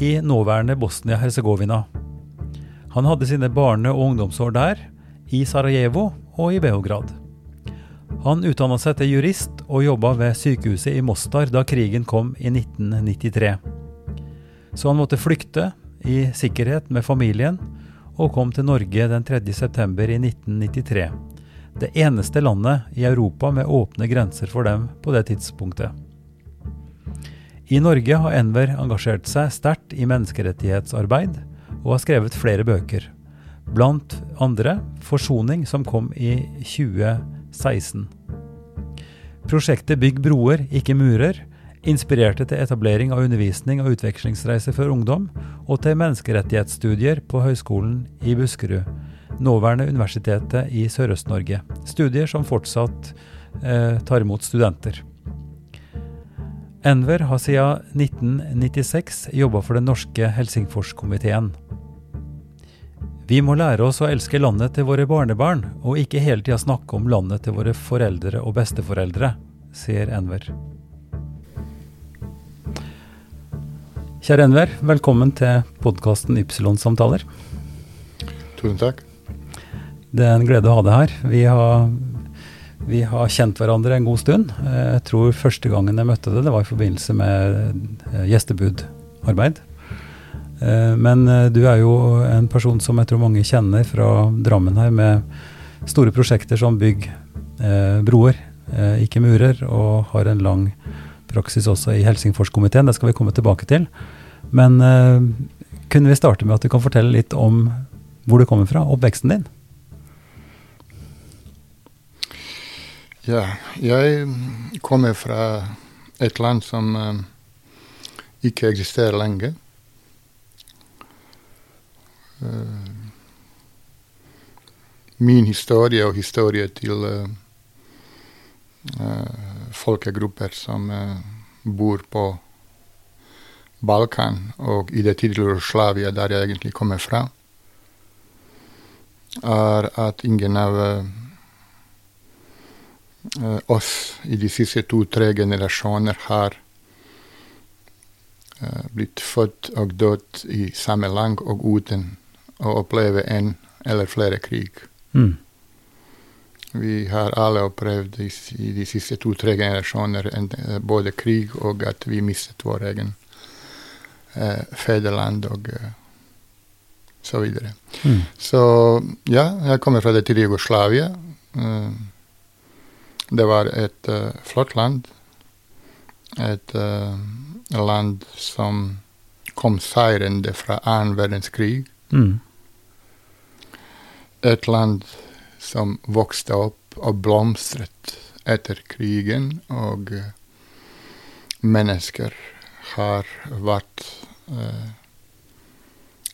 i nåværende Bosnia-Hercegovina. Han hadde sine barne- og ungdomsår der, i Sarajevo og i Beograd. Han utdanna seg til jurist og jobba ved sykehuset i Mostar da krigen kom i 1993. Så han måtte flykte i sikkerhet med familien og kom til Norge den 3. september i 1993. Det eneste landet i Europa med åpne grenser for dem på det tidspunktet. I Norge har Enver engasjert seg sterkt i menneskerettighetsarbeid og har skrevet flere bøker. Blant andre 'Forsoning', som kom i 2016. Prosjektet Bygg broer, ikke murer inspirerte til etablering av undervisning og utvekslingsreiser for ungdom, og til menneskerettighetsstudier på Høgskolen i Buskerud, nåværende Universitetet i Sørøst-Norge. Studier som fortsatt eh, tar imot studenter. Enver har siden 1996 jobba for den norske Helsingforskomiteen. Vi må lære oss å elske landet til våre barnebarn, og ikke hele tida snakke om landet til våre foreldre og besteforeldre, sier Enver. Kjære Enver, velkommen til podkasten Ypsilon-samtaler. Tusen takk. Det er en glede å ha deg her. Vi har, vi har kjent hverandre en god stund. Eh, Jeg tror første gangen jeg møtte deg, det var i forbindelse med eh, gjestebudarbeid. Eh, Men du er jo en person som jeg tror mange kjenner fra Drammen her, med store prosjekter som bygg broer, ikke murer, og har en lang praksis også i Helsingforskomiteen. Det skal vi komme tilbake til. Men kunne vi starte med at du kan fortelle litt om hvor du kommer fra, oppveksten din? Ja, jeg kommer fra et land som eh, ikke eksisterer lenger. Eh, min historie og historie til eh, folkegrupper som bor på Balkan og i det tidligere Jugoslavia, der jeg egentlig kommer fra, er at ingen av oss i de siste to-tre generasjoner har eh, blitt født og dødd i samme land og uten å oppleve en eller flere krig. Mm. Vi har alle opplevd i, de siste to-tre generasjoner en, eh, både krig og at vi mistet vår egen eh, fedreland og eh, så videre. Mm. Så ja, jeg kommer fra det tidligere Jugoslavia. Eh, Det var et uh, flott land. Et uh, land som kom seirende fra annen verdenskrig. Mm. Et land som vokste opp og blomstret etter krigen, og uh, mennesker har vært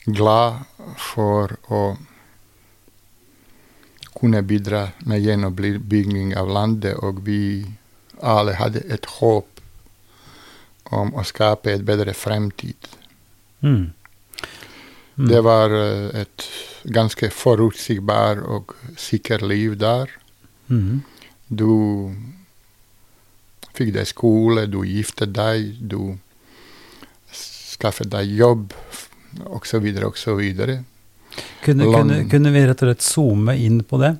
glad for å kunne bidra med gjenoppbygging av landet, og vi alle hadde et håp om å skape et bedre fremtid. Mm. Mm. Det var eh, et ganske forutsigbar og sikker liv der. Mm. Du fikk deg skole, du giftet deg, du skaffet deg jobb, osv., osv. Kunne, kunne, kunne vi rett og slett zoome inn på det?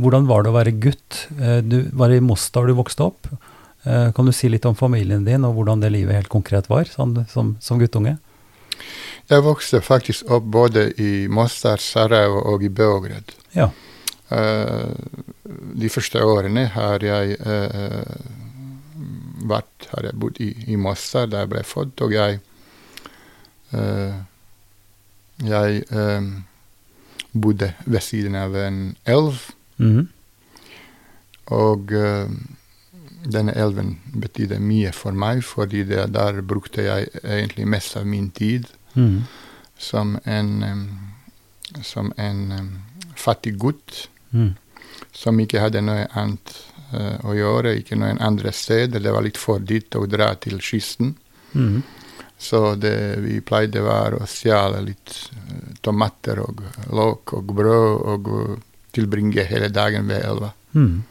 Hvordan var det å være gutt? Eh, Du var i Mostar du vokste opp. Eh, Kan du si litt om familien din, og hvordan det livet helt konkret var sånn, som, som guttunge? Jeg vokste faktisk opp både i Mostar, Sarajevo og i Beograd. Ja. Uh, de første årene har jeg uh, vært, har jeg bodd i, i Mostar, der jeg ble født, og jeg uh, jeg eh, bodde ved siden av en elv, Mhm. og uh, denne elven betydde mye for meg, fordi det, der brukte jeg egentlig mest av min tid. Mhm. som en, um, som en um, fattig gutt Mm. som ikke hadde noe annet uh, å gjøre, ikke noen andre steder. Det var litt for dyrt å dra til kysten. Mm. Så det vi pleide var å stjele litt eh, tomater og løk og brød og tilbringe hele dagen ved elva. Mm.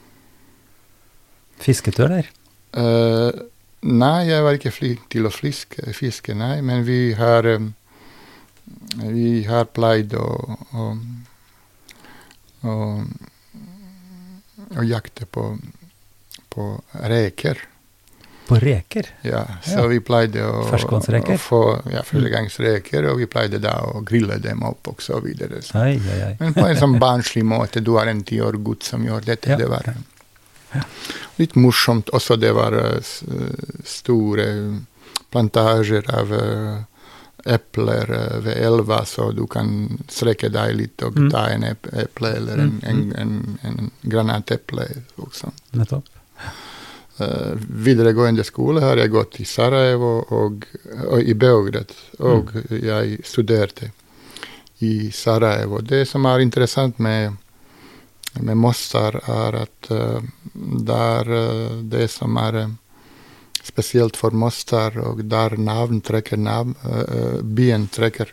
Du, der? Eh, nei, jeg var ikke flink til å fiske, fiske nei, men vi har um, Vi har pleid å, å, å, å jakte på, på reker. På reker? Ja, så Ja. vi pleide å, å få ja, førstegangsreker, og vi pleide da å grille dem opp og så videre. Så. Ai, ai, ai. Men på en sånn barnslig måte. Du er en ti år gutt som gjør dette. Ja. Det var litt morsomt. Også det var eh, store plantasjer av eh, epler eh, ved elva, så du kan strekke deg litt og Mm. ta en ep- eple eller en, en, en, en granateple. Nettopp. Eh, videregående skole har jeg gått i Sarajevo og, og i Beograd, og jeg studerte i Sarajevo. Det som er interessant med, med Mostar, er at uh, der uh, det som er uh, spesielt for Mostar, og der navn trekker navn, eh, eh, byen trekker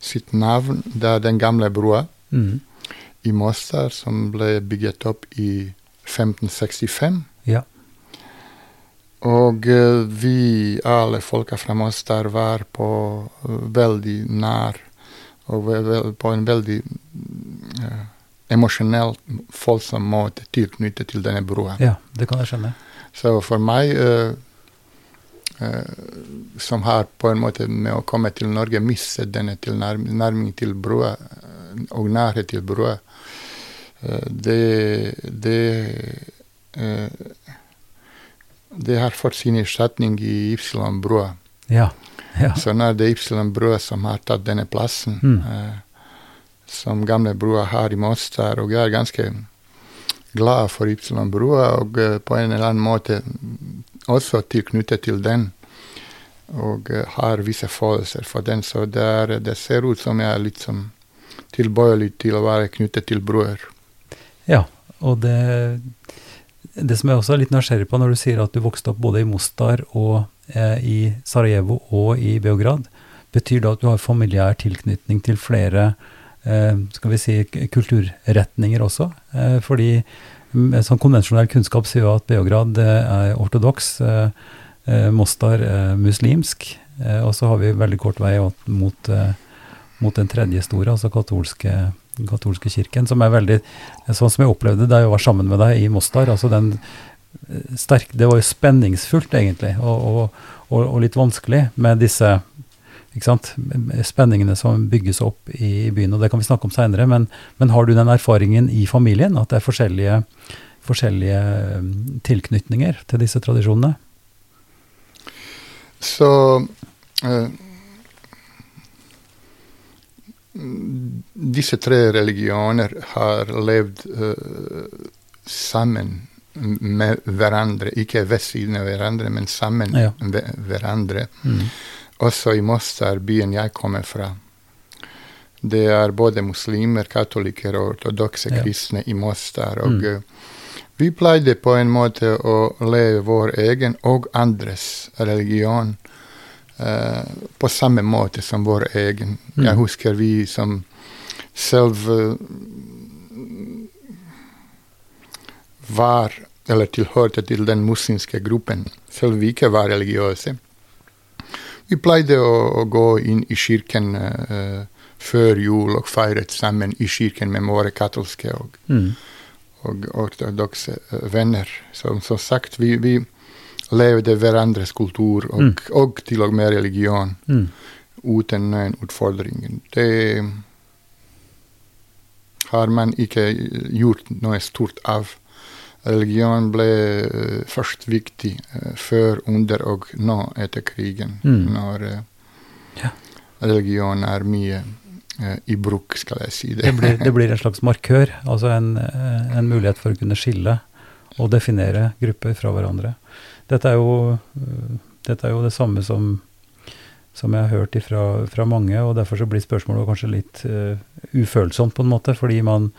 sitt navn, det er den gamle brua Mm. i Mostar som ble bygget opp i 1565. Ja. Og eh, vi, alle folka fra Mostar, var på eh, veldig nær og på en veldig uh, emosjonell, følsom måte tilknyttet til denne broa. ja, det kan jeg skjønne. Så for meg, uh, uh, som har på en måte med å komme til Norge mistet denne tilnærming til broa, eh, og nærhet til broa, eh, det, det eh, det har fått sin erstatning i Ypsilon-brua. Ja. ja. Så nå er det Ypsilon-brua som har tatt denne plassen, Mm. eh, som gamle brua har i Mostar. Og jeg er ganske glad for Ypsilon-brua, og eh, på en eller annen måte også tilknyttet til den. Og eh, har visse følelser for den, så det, er, det ser ut som jeg er litt som tilbøyelig til å være knyttet til broer. Ja, og det, det som jeg også er litt nysgjerrig på når du sier at du vokste opp både i Mostar og eh, i Sarajevo og i Beograd, betyr det at du har familiær tilknytning til flere eh, skal vi si, kulturretninger også? Eh, fordi mm, sånn konvensjonell kunnskap sier jo at Beograd eh, er ortodoks, eh, eh, Mostar eh, muslimsk, eh, og så har vi veldig kort vei mot, eh, mot den tredje store, altså katolske, katolske kirken, som er veldig Sånn som jeg opplevde da jeg var sammen med deg i Mostar. altså den eh, sterk, Det var jo spenningsfullt, egentlig, og, og, og, litt vanskelig med disse spenningene som bygges opp i byen. og Det kan vi snakke om seinere, men, men har du den erfaringen i familien? At det er forskjellige, forskjellige eh, tilknytninger til disse tradisjonene? Så eh, Disse tre religioner har levd eh, sammen med hverandre. Ikke ved siden av hverandre, men sammen Ja. med hverandre. Mm. Også i Mostar, byen jeg kommer fra. Det er både muslimer, katolikker og ortodokse Ja. kristne i Mostar. Og Mm. eh, vi pleide på en måte å leve vår egen og andres religion på samme måte som vår egen. Mm. Jeg husker vi som selv eh, var, eller tilhørte til den muslimske gruppen, selv vi ikke var religiøse. Vi pleide å, å gå inn i kirken uh, før jul og feiret sammen i kirken med våre katolske og, Mm. og ortodokse eh, venner. Som, som sagt, vi, vi levde hverandres kultur og, Mm. og til og med religion Mm. uten noen utfordringer. Det har man ikke gjort noe stort av. Religion ble eh, først viktig eh, før, under og nå etter krigen. Mm. Når eh, Ja. religion er mye i bruk, skal jeg si det. Det blir, det blir en slags markør, altså en, en mulighet for å kunne skille og definere grupper fra hverandre. Dette er jo, eh, dette er jo det samme som, som jeg har hørt ifra, fra mange, og derfor så blir spørsmålet kanskje litt uh, ufølsomt på en måte, fordi man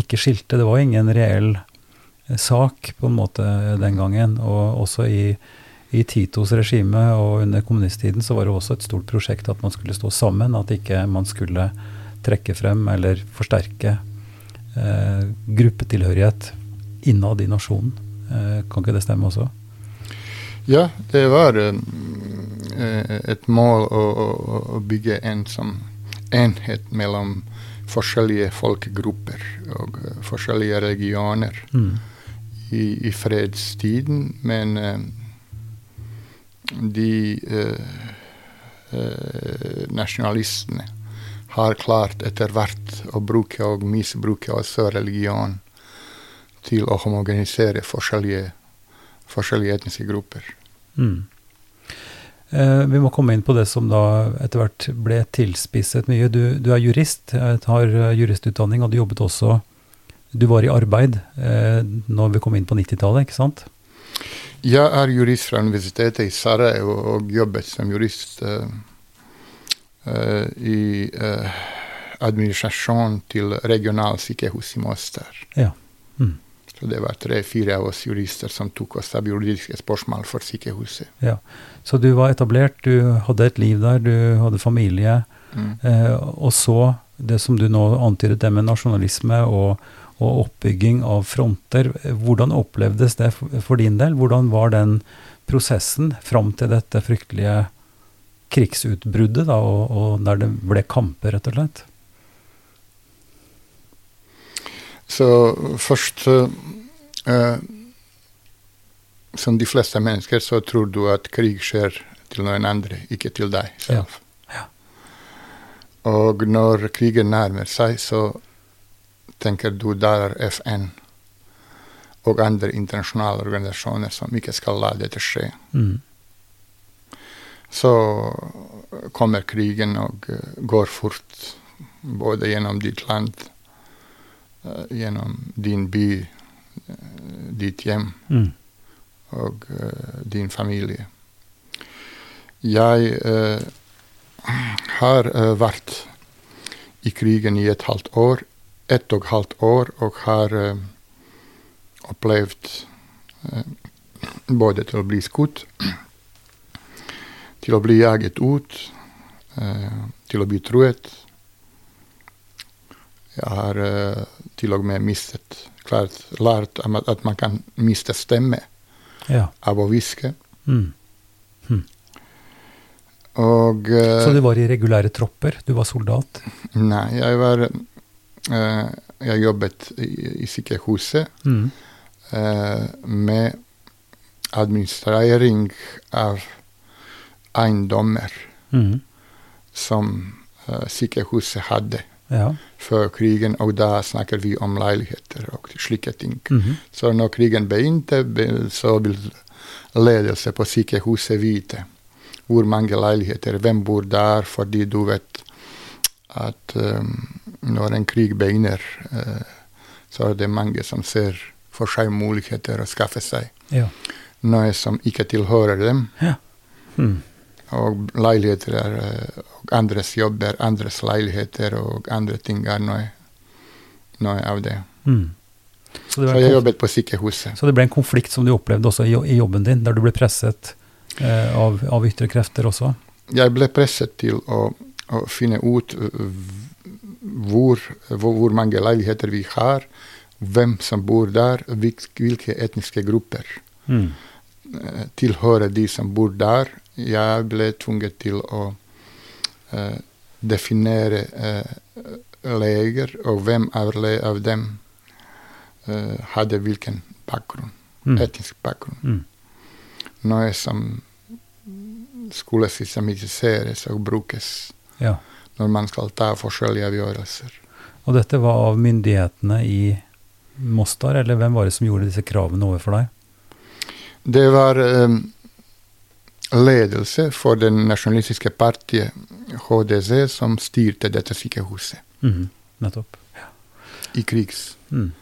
ikke skilte. Det var ingen reell eh, sak på en måte den gangen, og også i, i Titos regime og under kommunisttiden så var det også et stort prosjekt at man skulle stå sammen, at ikke man skulle trekke frem eller forsterke eh, gruppetilhørighet innad i nasjonen. Eh, kan ikke det stemme også? Ja, det var eh, et mål å, å, å bygge en som enhet mellom forskjellige folkegrupper og eh, forskjellige religioner Mm. i, i fredstiden. Men eh, de eh, eh, nasjonalistene har klart etter hvert å bruke og misbruke også religion til å homogenisere forskjellige, forskjellige etniske grupper. Mm. Eh, vi må komme inn på det som da etter hvert ble tilspisset mye. Du, du er jurist, eh, har eh, juristutdanning, og du jobbet også Du var i arbeid eh, når vi kom inn på 90-tallet, ikke sant? Jeg er jurist fra Universitetet i Sarajevo og jobbet som jurist eh, eh, i eh, administrasjon til regionalsykehus i Moster. Ja. Mm. Så det var tre-fire av oss jurister som tok oss av juridiske spørsmål for sykehuset. ja. Så du var etablert, du hadde et liv der, du hadde familie. Mm. Eh, og så det som du nå antydet, det med nasjonalisme og, og oppbygging av fronter. Hvordan opplevdes det for, din del? Hvordan var den prosessen fram til dette fryktelige krigsutbruddet, da, og, og der det ble kamper, rett og slett? Så først eh, Som de fleste mennesker så tror du at krig skjer til noen andre, ikke til deg selv. Ja. Og når krigen nærmer seg, så tenker du der er FN og andre internasjonale organisasjoner som ikke skal la dette skje. Mm. Så kommer krigen og eh, går fort, både gjennom ditt land, gjennom din by, eh, ditt hjem Mm. og eh, din familie. Jeg eh, har eh, vært i krigen i et halvt år, ett og halvt år, og har eh, opplevd eh, både til å bli skutt, til å bli jaget ut, eh, til å bli truet. Jeg har uh, til og med mistet klart, lært at, man kan miste stemme Ja. av å hviske. Mm. Og uh, Så du var i regulære tropper? Du var soldat? Nei, jeg var uh, Jeg jobbet i, i sykehuset Mm. eh, med administrering av eiendommer Mm. som eh, sykehuset hadde Ja. før krigen, og da snakker vi om leiligheter og slike ting. Mhm. Så når krigen begynte, så vil ledelse på sykehuset vite hvor mange leiligheter, hvem bor der, fordi du vet at um, når en krig begynner, uh, så er det mange som ser for seg muligheter å skaffe seg ja. noe som ikke tilhører dem. Mm. Og leiligheter er, eh, og andres jobber, andres leiligheter og andre ting er noe, noe av det. Mm. Så, det Så jeg jobbet på sykehuset. så det ble en konflikt som du opplevde også i, i jobben din, der du ble presset eh, av, av ytre krefter også? Jeg ble presset til å, å finne ut uh, hvor, hvor, hvor mange leiligheter vi har, hvem som bor der, hvilke etniske grupper Mm. eh, tilhører de som bor der. Jeg ble tvunget til å uh, definere uh, leger, og hvem av, dem uh, hadde hvilken bakgrunn, Mm. etnisk bakgrunn. Mm. Noe som skulle systematiseres og brukes Ja. når man skal ta forskjellige avgjørelser. Og dette var av myndighetene i Mostar, eller hvem var det som gjorde disse kravene overfor deg? Det var eh, ledelse for det nasjonalistiske partiet HDC som styrte dette sykehuset Mm, Nettopp. i krigstid. Mm.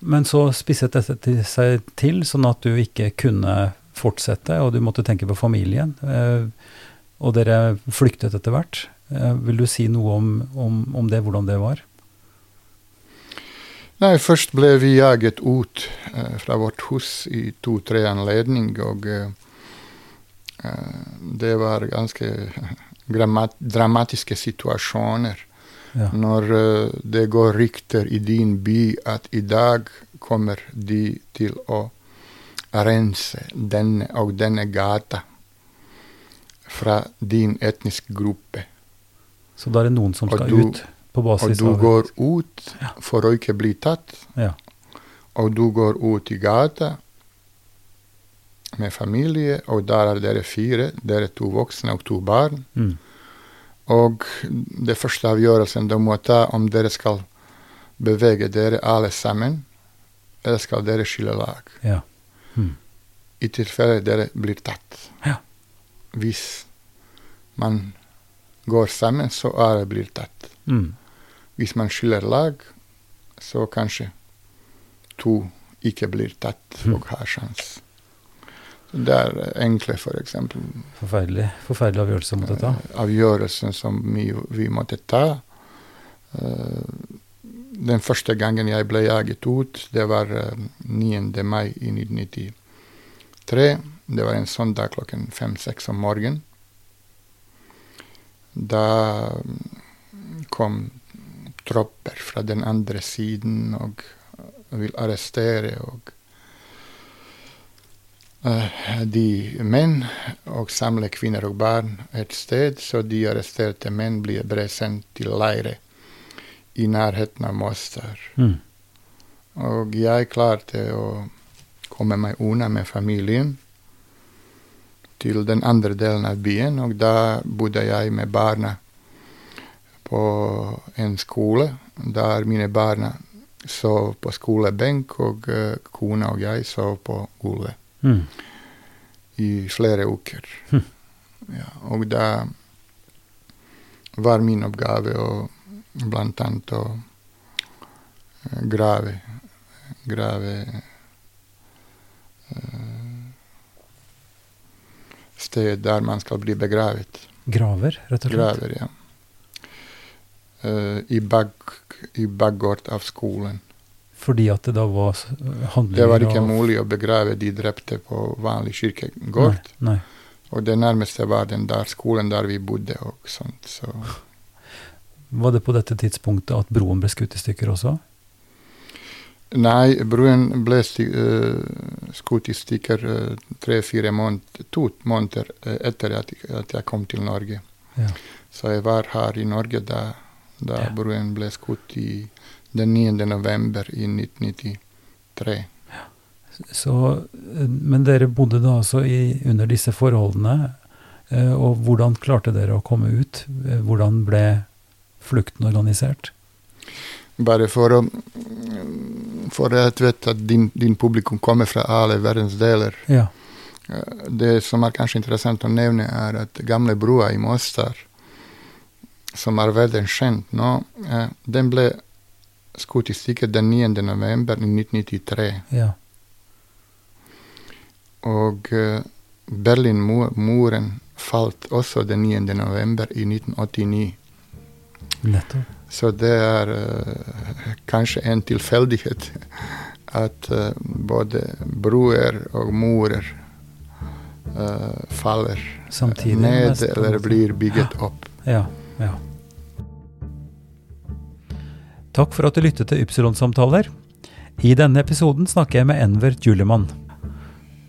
Men så spisset dette til seg til, sånn at du ikke kunne fortsette, og du måtte tenke på familien. Eh, og dere flyktet etter hvert. Eh, vil du si noe om, om, om det, hvordan det var? Nei, først ble vi jaget ut eh, fra vårt hus i to-tre anledning, og det var ganske dramatiske situasjoner. Ja. Når eh, det går rykter i din by at i dag kommer de til å rense denne og denne gata fra din etniske gruppe. Så da er det noen som skal du- ut på basis Og du går ut for å ikke bli tatt. Ja. Og du går ut i gata med familie, og der er dere fire. Dere to voksne og to barn. Mm. Og det første avgjørelsen dere må ta om dere skal bevege dere alle sammen, eller skal dere skille lag. Ja. Mm. I tilfelle dere blir tatt. Ja. Hvis man går sammen, så er det blir tatt. Mm. Hvis man skiller lag, så kanskje to ikke blir tatt Mm. og har sjans. Det er enkle, for eksempel, Forferdelig, forferdelig avgjørelse måtte ta. avgjørelsen som vi, vi måtte ta. Eh, den første gangen jeg ble jaget ut, det var eh, 9. mai i 1993. Det var en søndag klokken fem-seks om morgenen. Da mm, kom tropper fra den andre siden og vil arrestere og eh, de menn og samle kvinner og barn et sted, så de arresterte menn blir ble sendt til leire i nærheten av Mostar. Mm. Og jeg klarte å komme meg unna med familien til den andre delen av byen, og da bodde jeg med barna på en skole, der mine barna sov på skolebenk, og uh, kona og jeg sov på gulvet Mm. i flere uker. Mm. Ja, og da var min oppgave å blant annet å eh, grave Grave eh, sted der man skal bli begravet. Graver, rett og slett. Graver, ja. Uh, I bag, i baggård av skolen. Fordi at det da var handlinger Det var ikke mulig å begrave de drepte på vanlig kirkegård. Nei, nei. Og det nærmeste var den der skolen der vi bodde og sånt. Så Var det på dette tidspunktet at broen ble skutt i stykker også? Nei, broen ble eh, skutt i stykker uh, tre-fire måneder, to måneder uh, etter at, at jeg kom til Norge. Ja. Så jeg var her i Norge da, da Ja. broen ble skutt i den 9. november i 1993. Så, eh, men dere bodde da altså i, under disse forholdene, eh, og hvordan klarte dere å komme ut? Eh, Hvordan ble flukten organisert? Bare for å For å vet at din, din publikum kommer fra alle verdensdeler. Ja. Eh, Det som er kanskje interessant å nevne, er at gamle brua i Mostar, som er verdenskjent nå, eh, den ble skutt i stykker den 9. november 1993. ja. Og uh, Berlinmuren falt også den 9. november i 1989. Nettopp. Så det er uh, kanskje en tilfeldighet at uh, både broer og murer uh, faller Samtidig. ned eller blir bygget opp. Ja, ja. Takk for at du lyttet til Ypsilon-samtaler. I denne episoden snakker jeg med Enver Julemann.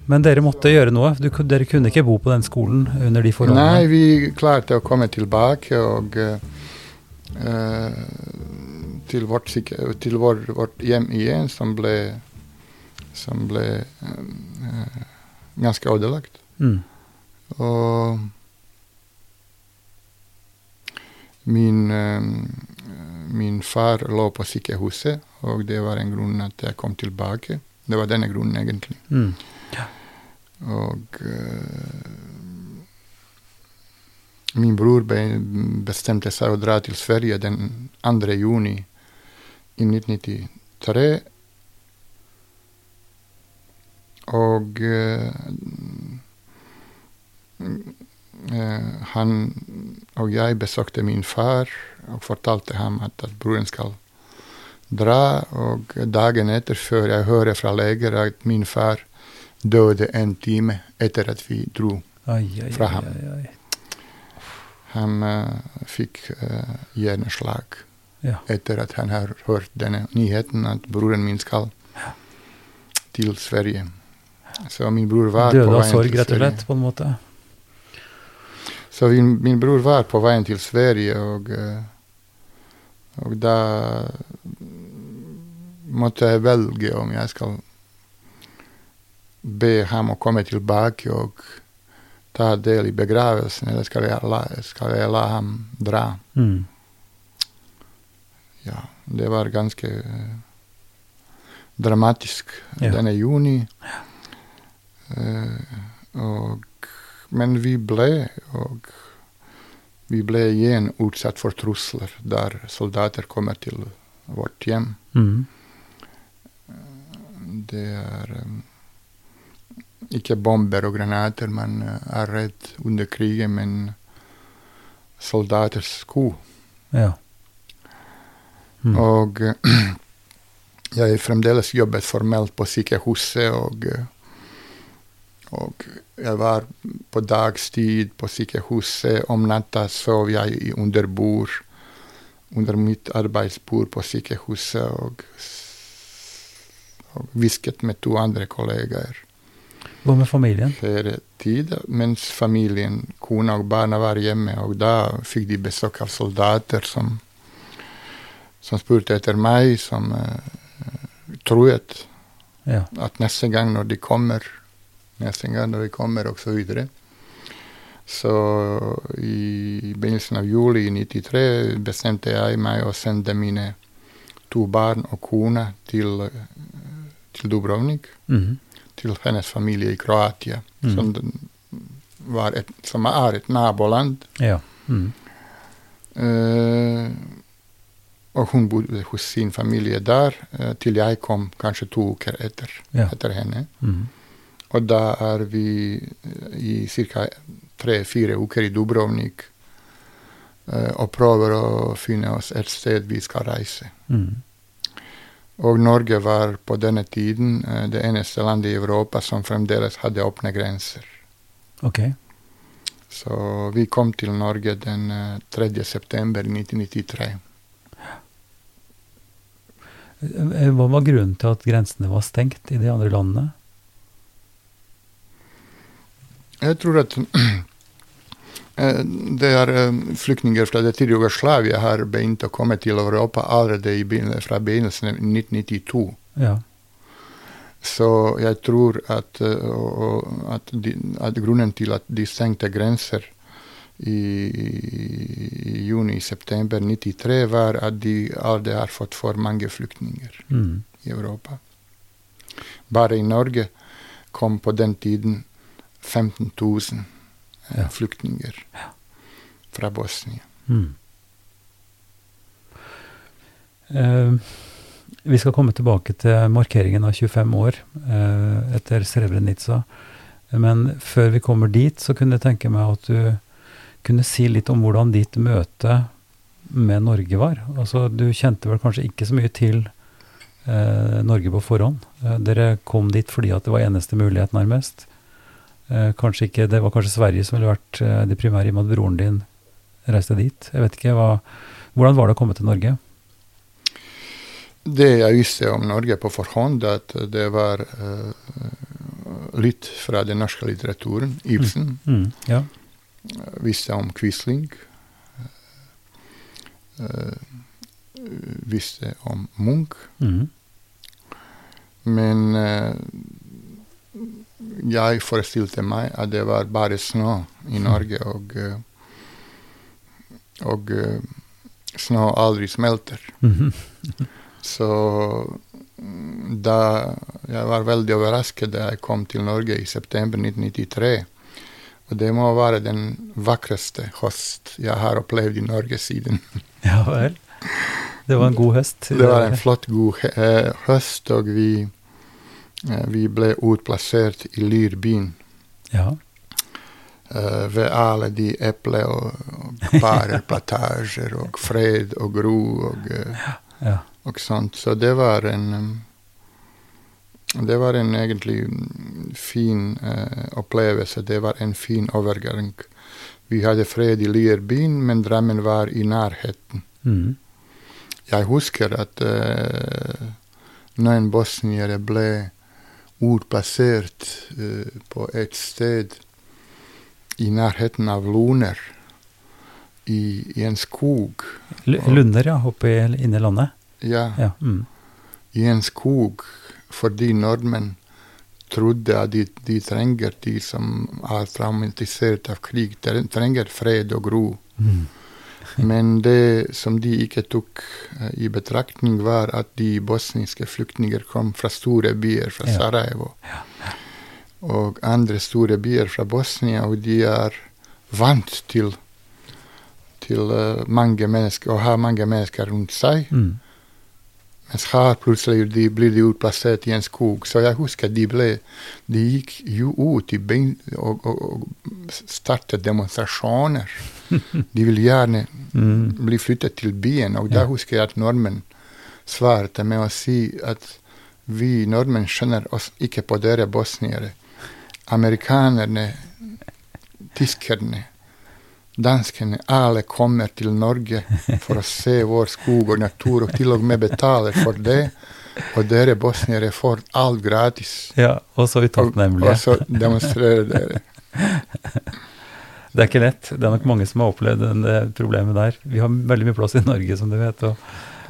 Men dere måtte gjøre noe. Du, dere kunne ikke bo på den skolen under de forholdene. Nei, vi klarte å komme tilbake og eh, til, vårt, til vår, vårt hjem igjen, som ble, som ble uh, ganske ødelagt. Mm. Og min, eh, min far lå på sykehuset, og det var en grunn at jeg kom tilbake. Det var denne grunnen, egentlig. Mm. Og uh, min bror be, bestemte seg å dra til Sverige den 2. juni i 1993. Og uh, han og jeg besøkte min far og fortalte ham at, at broren skal dra. Og dagen etter, før jeg hører fra leger at min far døde en time etter at vi dro. Fra ham. Han uh, fikk uh, hjerneslag Ja. etter at han har hørt denne nyheten at broren min skal til Sverige. Så min bror var på Døde av veien sorg, til rett og slett, på en måte. Så min, min bror var på veien til Sverige, og, eh, og da måtte jeg velge om jeg skal be ham å komme tilbake og ta del i begravelsen, eller skal jeg la, skal jeg la ham dra. Mm. Ja, det var ganske eh, dramatisk Ja. denne juni. Eh, og, men vi ble, og vi ble igjen utsatt for trusler der soldater kommer til vårt hjem. Mm. Det er eh, ikke bomber og granater man eh, er redd under krigen, men soldaters sko. Ja. Mm. Og jeg jeg fremdeles jobbet formelt på sykehuset, og, eh, og jeg var på dagstid på sykehuset. Om natta sov jeg i under bord, under mitt arbeidsbord på sykehuset, og, og hvisket med to andre kollegaer Hva med familien? flere tider, mens familien, kona og barna var hjemme. Og da fikk de besøk av soldater som, som spurte etter meg, som uh, troet Ja. at neste gang når de kommer, neste gang når de kommer, og så videre. Så i begynnelsen av juli i 93 bestemte jeg meg å sende mine to barn og kone til, eh, til Dubrovnik Mhm. til hennes familie i Kroatia, Mm. som, et, som er et naboland. ja. Mm. Uh, og hun bodde hos sin familie der eh, til jeg kom kanskje to uker etter, Ja. etter henne. Mhm. Og da er vi eh, i ca. tre-fire uker i Dubrovnik eh, og prøver å finne oss et sted vi skal reise. Mm. Og Norge var på denne tiden eh, det eneste landet i Europa som fremdeles hadde åpne grenser. Ok. Så vi kom til Norge den eh, 3. september 1993. Eh, Hva var grunnen til at grensene var stengt i de andre landene? Jeg tror at eh, det er eh, flyktninger fra det tidligere Jugoslavia har begynt å komme til Europa allerede fra begynnelsen av 1992. Ja. Så jeg tror at, eh, at, de, at grunnen til at de stengte grenser i, i juni-september 93 var at de aldri har fått for mange flyktninger mm. i Europa. Bare i Norge kom på den tiden 15 000 eh, Ja. flyktninger fra Bosnia. Mm. Eh, vi skal komme tilbake til markeringen av 25 år eh, etter Srebrenica. Men før vi kommer dit, så kunne jeg tenke meg at du kunne si litt om hvordan ditt møte med Norge var. Altså, du kjente vel kanskje ikke så mye til eh, Norge på forhånd. Dere kom dit fordi at det var eneste mulighet, nærmest. Eh, kanskje ikke, Det var kanskje Sverige som ville vært eh, det primære, i og med at broren din reiste dit. Jeg vet ikke, hva, Hvordan var det å komme til Norge? Det jeg visste om Norge på forhånd, at det var uh, litt fra den norske litteraturen. Ibsen. Mm, ja. Visste om Quisling. Uh, visste om Munch. Mm, Men eh, jeg forestilte meg at det var bare snø i Norge, og, eh, og eh, snø aldri smelter. mhm, Så mm, da jeg var veldig overrasket da jeg kom til Norge i september 1993. Og det må være den vakreste høst jeg har opplevd i Norge siden. ja vel. Det var en god høst. Det var en flott, god eh, høst, og vi, vi ble utplassert i Lyrbyen. Ja. Uh, ved alle de eple- og, og pæreplantasjer og fred og gro og, uh, Ja. og sånt. Så det var en um, Det var en egentlig fin uh, opplevelse. Det var en fin overgang. Vi hadde fred i Lierbyen, men Drammen var i nærheten. Mm. Jeg husker at uh, noen bosniere ble utplassert eh, på et sted i nærheten av Luner, i, i en skog. L- Lunder, ja. Oppe i- inne i landet. Ja, Ja. Mm. i en skog fordi nordmenn trodde at de, de trenger de som er traumatisert av krig, trenger fred og ro. Mm. Men det som de ikke tok eh, i betraktning, var at de bosniske flyktninger kom fra store byer, fra Ja. Sarajevo. Og andre store byer fra Bosnia, og de er vant til, til eh, mange mennesker, å ha mange mennesker rundt seg. Mm. Mens her plutselig de blir de utplassert i en skog. Så jeg husker de ble De gikk jo ut i bein og, og, og startet demonstrasjoner. De ville gjerne Mm. bli flyttet til byen, og da husker jeg at nordmenn svarte med å si at vi nordmenn skjønner oss ikke på dere bosniere. Amerikanerne, tyskerne, danskene, alle kommer til Norge for å se vår skog og natur, og til og med betaler for det. Og dere bosniere får alt gratis. ja. Og så Og, utakknemlige. og så demonstrerer dere. Det er ikke lett. Det er nok mange som har opplevd det problemet der. Vi har veldig mye plass i Norge, som du vet, og,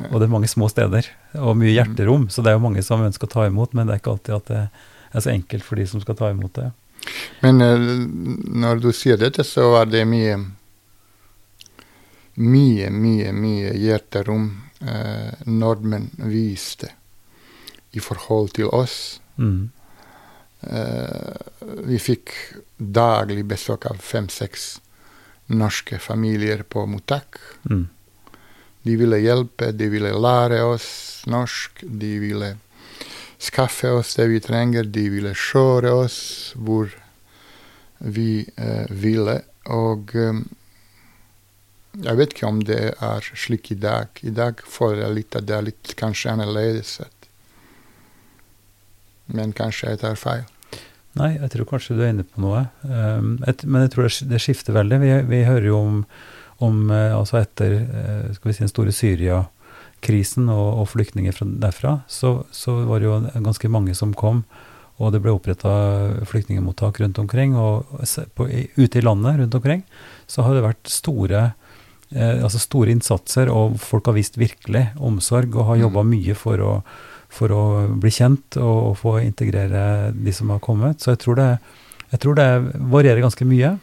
og det er mange små steder. Og mye hjerterom, så det er jo mange som ønsker å ta imot, men det er ikke alltid at det er så enkelt for de som skal ta imot det. Men eh, når du sier dette, så var det mye Mye, mye, mye hjerterom eh, nordmenn viste i forhold til oss. Mm. Eh, vi fikk daglig besøk av fem-seks norske familier på mottak. Mm. De ville hjelpe, de ville lære oss norsk, de ville skaffe oss det vi trenger, de ville kjøre oss hvor vi eh, ville. Og eh, jeg vet ikke om det er slik i dag. I dag føler jeg litt at det er litt kanskje annerledes. Men kanskje jeg tar feil. Nei, jeg tror kanskje du er inne på noe. Et, men jeg tror det, skifter veldig. Vi, vi hører jo om, om eh, altså etter eh, skal vi si, den store Syria-krisen og, og flyktninger fra, derfra, så, så var det jo ganske mange som kom. Og det ble oppretta flyktningmottak rundt omkring. Og på, ute i landet rundt omkring så har det vært store eh, altså store innsatser, og folk har vist virkelig omsorg og har jobba mye for å, for å bli kjent og, og få integrere de som har kommet. Så jeg tror det, jeg tror det varierer ganske mye.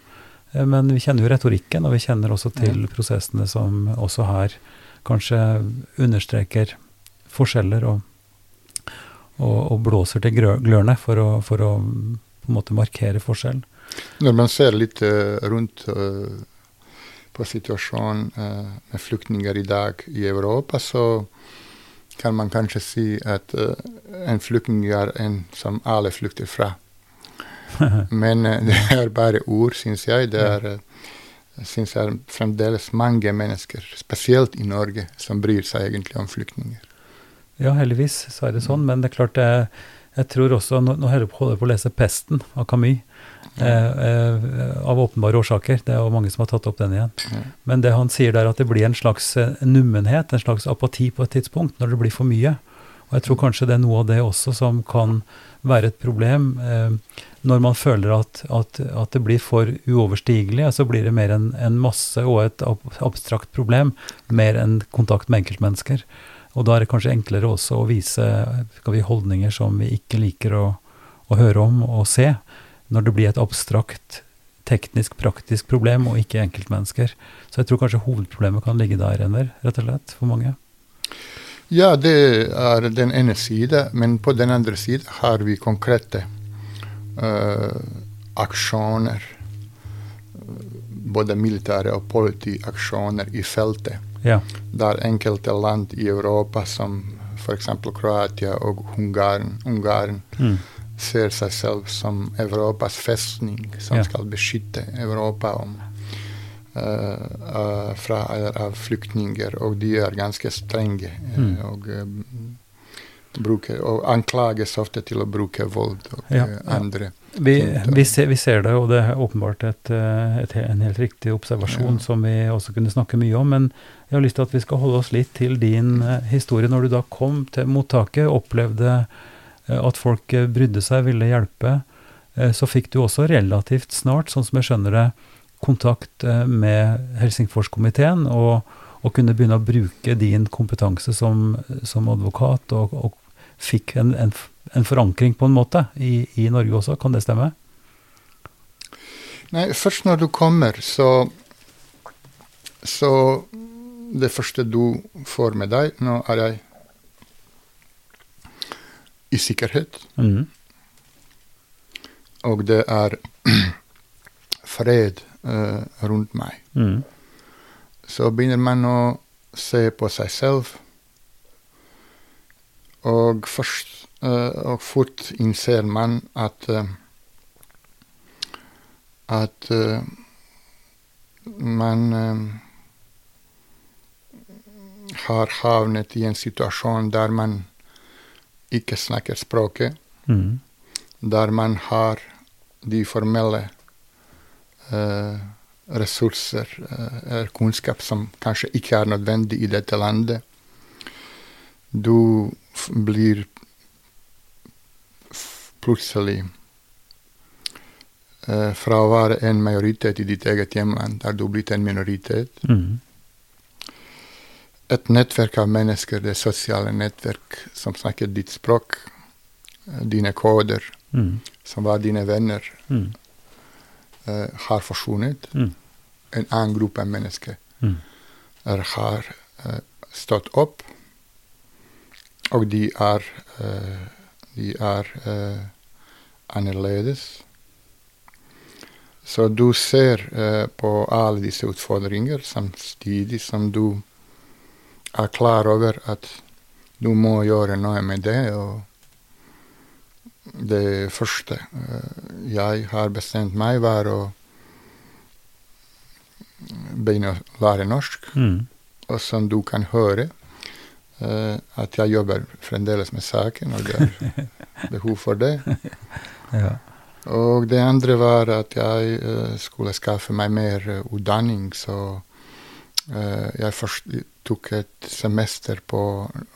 Eh, Men vi kjenner jo retorikken, og vi kjenner også til prosessene som også her kanskje understreker forskjeller og, og, og blåser til glørne for å, for å på en måte markere forskjell. Når man ser litt eh, rundt eh, på situasjonen eh, med flyktninger i dag i Europa, så kan man kanskje si at en flyktning er en som alle flykter fra. Men det er bare ord, syns jeg. Det er, jeg synes det er fremdeles mange mennesker, spesielt i Norge, som bryr seg egentlig om flyktninger. Ja, heldigvis så er det sånn, men det er klart jeg, jeg tror også, Nå, nå holder jeg på å lese 'Pesten' av Camus, eh, eh, av åpenbare årsaker. Det er jo mange som har tatt opp den igjen. Ja. Men det han sier der, at det blir en slags eh, nummenhet, en slags apati på et tidspunkt, når det blir for mye. Og jeg tror kanskje det er noe av det også som kan være et problem. Eh, når man føler at, at, at det blir for uoverstigelig, så blir det mer en, en masse og et abstrakt problem, mer enn kontakt med enkeltmennesker. Og da er det kanskje enklere også å vise vi, holdninger som vi ikke liker å, å høre om og se, når det blir et abstrakt, teknisk, praktisk problem, og ikke enkeltmennesker. Så jeg tror kanskje hovedproblemet kan ligge der, Enver, rett og slett, for mange. Ja, det er den ene siden. men på den andre siden har vi konkrete uh, aksjoner. Både militære og politiaksjoner i feltet. Ja. Der enkelte land i Europa, som f.eks. Kroatia og Ungarn, Ungarn Mm. ser seg selv som Europas festning, som Ja. skal beskytte Europa om, fra eller av flyktninger. Og de er ganske strenge. eh, Mm. Og, eh, bruker, og anklages ofte til å bruke vold og Ja, eh, ja. andre. Vi, vi, ser, vi ser det, og det er åpenbart et, eh, et, en helt riktig observasjon Ja. som vi også kunne snakke mye om. Men jeg har lyst til at vi skal holde oss litt til din eh, historie. Når du da kom til mottaket, opplevde eh, at folk eh, brydde seg, ville hjelpe, eh, så fikk du også relativt snart, sånn som jeg skjønner det, kontakt eh, med Helsingforskomiteen, og, og kunne begynne å bruke din kompetanse som, som advokat, og, og fikk en, en, en forankring på en måte i, i Norge også. Kan det stemme? Nei, først når du kommer, så Så det første du får med deg Nå er jeg i sikkerhet, Mhm. og det er fred rundt meg. Mm. Så begynner man å se på seg selv, og først eh, og fort innser man at eh, at eh, man eh, har havnet i en situasjon der man ikke snakker språket, mm. der man har de formelle eh, ressurser eh, eller kunnskap som kanskje ikke er nødvendig i dette landet. Du blir plutselig eh, fra å være en majoritet i ditt eget hjemland, er du blitt en minoritet. Mm. Et nettverk av mennesker, det sosiale nettverk som snakker ditt språk, eh, dine koder, mm. som var dine venner, Mhm. Eh, har forsvunnet. Mm. En annen gruppe mennesker Mm. er, har uh, stått opp, og de er, eh, de er eh, annerledes. Så du ser eh, på alle disse utfordringer samtidig som du er klar over at du må gjøre noe med det. og det første eh, jeg har bestemt meg, var å begynne å lære norsk. Mm. Og som du kan høre, eh, at jeg jobber fremdeles med saken, og det er behov for det. Ja. Og det andre var at jeg eh, skulle skaffe meg mer utdanning, så jeg først tok et semester på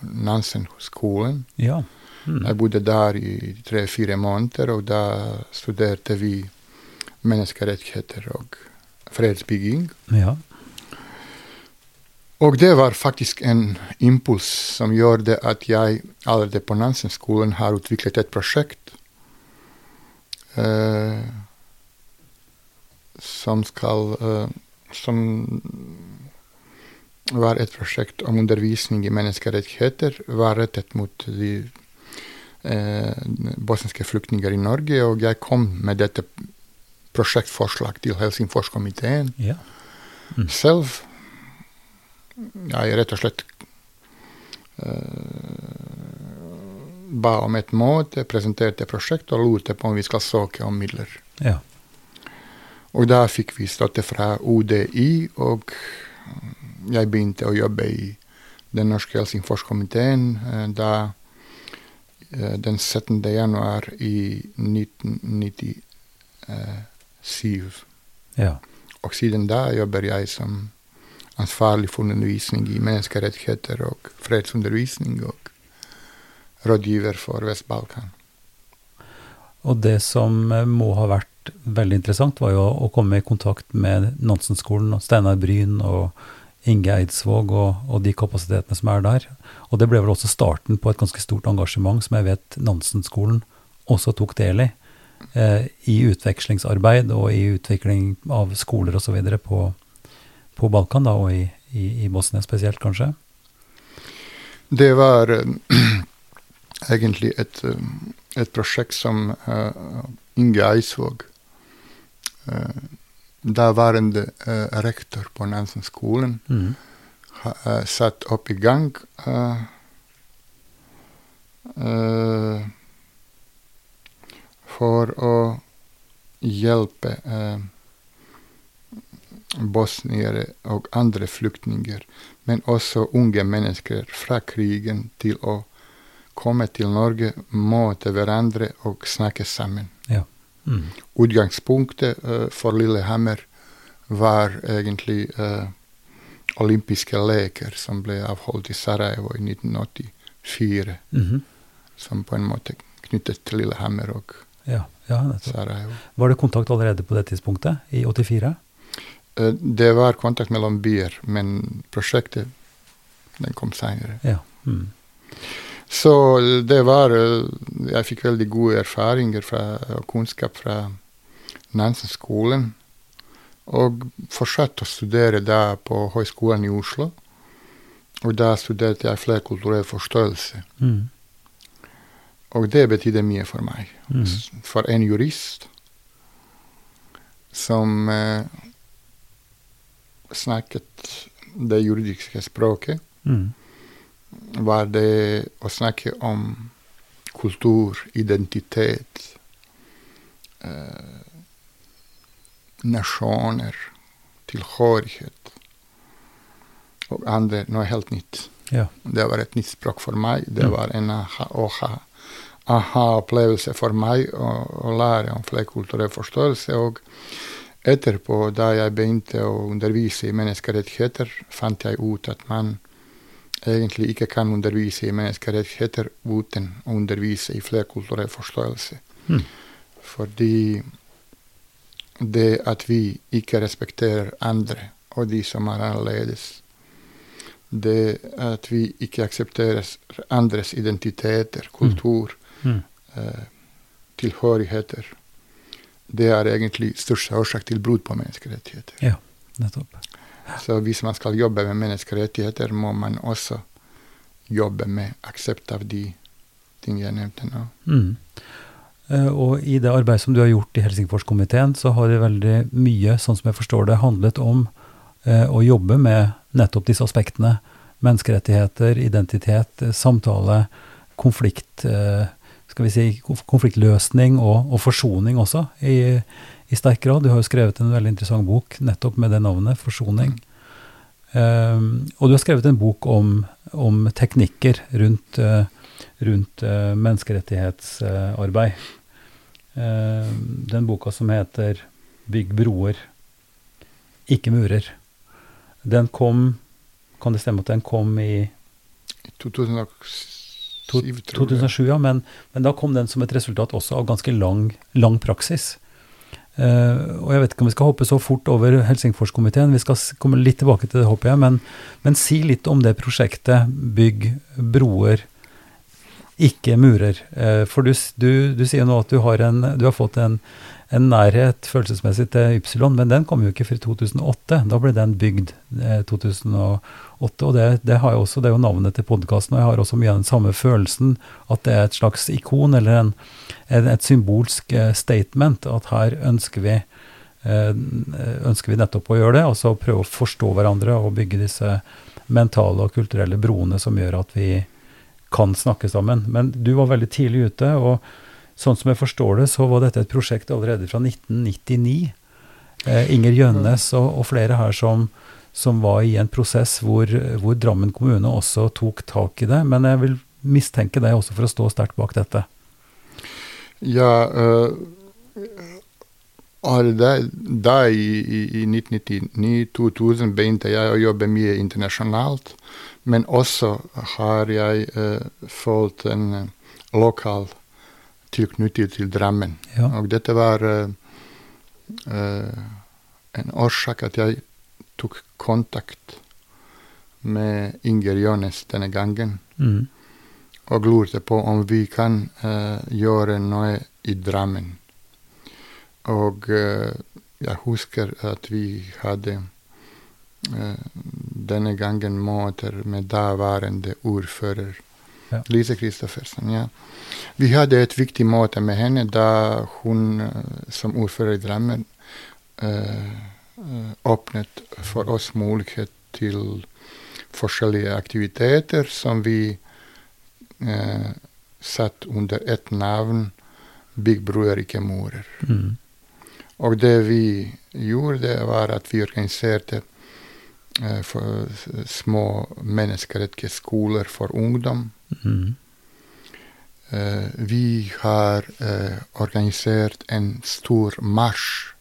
Nansen-skolen. ja. Mhm. Jeg bodde der i tre-fire måneder, og da studerte vi menneskerettigheter og fredsbygging. ja. Og det var faktisk en impuls som gjorde at jeg allerede på Nansen-skolen har utviklet et prosjekt eh, som skal eh, Som var et prosjekt om undervisning i menneskerettigheter, var rettet mot de bosniske flyktninger i Norge, og jeg kom med dette prosjektforslag til Helsingforskomiteen ja. selv. Jeg rett og slett eh, ba om et møte, presenterte prosjekt og lurte på om vi skal søke om midler. Ja. Og da fikk vi støtte fra UDI, og jeg begynte å jobbe i Den norske Helsingforskomiteen eh, da eh, den 17. januar i 1997. ja. Og siden da jobber jeg som ansvarlig for undervisning i menneskerettigheter og fredsundervisning og rådgiver for Vest-Balkan. Og det som eh, må ha vært veldig interessant, var jo å komme i kontakt med Nansen-skolen og Steinar Bryn og Inge Eidsvåg og, og de kapasitetene som er der. Og det ble vel også starten på et ganske stort engasjement som jeg vet Nansen-skolen også tok del i. Eh, I utvekslingsarbeid og i utvikling av skoler osv. På, på Balkan, da, og i, i, i Bosnia spesielt, kanskje. Det var eh, egentlig et, eh, et prosjekt som eh, Inge Eidsvåg, uh, daværende eh, rektor på Nansen-skolen, ha, eh, satt opp i gang. eh, for å hjelpe bosniere og andre flyktninger, men også unge mennesker fra krigen, til å komme til Norge, møte hverandre og snakke sammen. Mm. Utgangspunktet eh, for Lillehammer var egentlig eh, olympiske leker som ble avholdt i Sarajevo i 1984, Mhm. som på en måte knyttet til Lillehammer og Ja, ja. Sarajevo. Var det kontakt allerede på det tidspunktet, i 84? Eh, Det var kontakt mellom byer, men prosjektet den kom seinere. Ja. Mm. Så det var eh, Jeg fikk veldig gode erfaringer og kunnskap fra Nansen-skolen. Og fortsatte å studere da på Høgskolen i Oslo. Og da studerte jeg flerkulturell forståelse. Mm. Og det betydde mye for meg. Mm. For en jurist som eh, snakket det juridiske språket, Mm. Var det å snakke om kultur, identitet, eh, nasjoner, tilhørighet og andre noe helt nytt. Ja. Det var et nytt språk for meg. Det Mm. var en aha-opplevelse aha-opplevelse for meg å, å lære om flerkulturell forståelse. Og etterpå, da jeg begynte å undervise i menneskerettigheter, fant jeg ut at man egentlig ikke kan undervise i menneskerettigheter uten å undervise i flerkulturell forståelse. Mm. Fordi det at vi ikke respekterer andre og de som er annerledes, det at vi ikke aksepterer andres identiteter, kultur, Mm. eh, tilhørigheter, det er egentlig største årsak til brudd på menneskerettigheter. Ja, Nettopp. Så hvis man skal jobbe med menneskerettigheter, må man også jobbe med aksept av de ting jeg nevnte nå. Mm. Eh, Og i det arbeidet som du har gjort i Helsingforskomiteen, så har det veldig mye, sånn som jeg forstår det, handlet om eh, å jobbe med nettopp disse aspektene. Menneskerettigheter, identitet, samtale, konflikt, eh, skal vi si, konfliktløsning og, og forsoning også, i, i sterk grad. Du har jo skrevet en veldig interessant bok nettopp med det navnet, Forsoning. Um, og du har skrevet en bok om, om teknikker rundt uh, rundt uh, menneskerettighetsarbeid. Uh, den boka som heter 'Bygg broer, ikke murer', den kom Kan det stemme at den kom i I 2007, tror jeg. 2007, ja, men, men da kom den som et resultat også av ganske lang, lang praksis. Eh, og jeg vet ikke om vi skal hoppe så fort over Helsingforskomiteen, vi skal komme litt tilbake til det, håper jeg, men, men si litt om det prosjektet Bygg broer, ikke murer. Eh, for du, du, du sier nå at du har, en, du har fått en, en nærhet følelsesmessig til Ypsilon, men den kom jo ikke før i 2008. Da ble den bygd eh, 2008, og det, det, har jeg også, det er jo navnet til podkasten, og jeg har også mye av den samme følelsen, at det er et slags ikon, eller en, et symbolsk eh, statement, at her ønsker vi eh, ønsker vi nettopp å gjøre det, altså prøve å forstå hverandre og bygge disse mentale og kulturelle broene som gjør at vi kan snakke sammen. Men du var veldig tidlig ute, og sånn som jeg forstår det, så var dette et prosjekt allerede fra 1999. Eh, Inger Gjønnes og, og flere her som, som var i en prosess hvor, hvor Drammen kommune også tok tak i det. Men jeg vil mistenke deg også for å stå sterkt bak dette. Ja, eh, da, da i, i, i 1999-2000 begynte jeg å jobbe mye internasjonalt, men også har jeg uh, fått en eh, lokal tilknytning til Drammen. Ja. Og dette var eh, eh, en årsak at jeg tok kontakt med Inger Jones denne gangen Mm. og lurte på om vi kan uh, gjøre noe i Drammen. Og uh, jeg husker at vi hadde eh, denne gangen møter med daværende ordfører Ja. Lise Christoffersen. Ja. Vi hadde et viktig møte med henne da hun eh, som ordfører i Drammen eh, eh, åpnet for oss mulighet til forskjellige aktiviteter som vi eh, satt under ett navn, Big Brother ikke morer. Mm. Og det vi gjorde, var at vi organiserte eh, for små menneskerettighetsskoler for ungdom. Mm. Eh, vi har eh, organisert en stor marsj,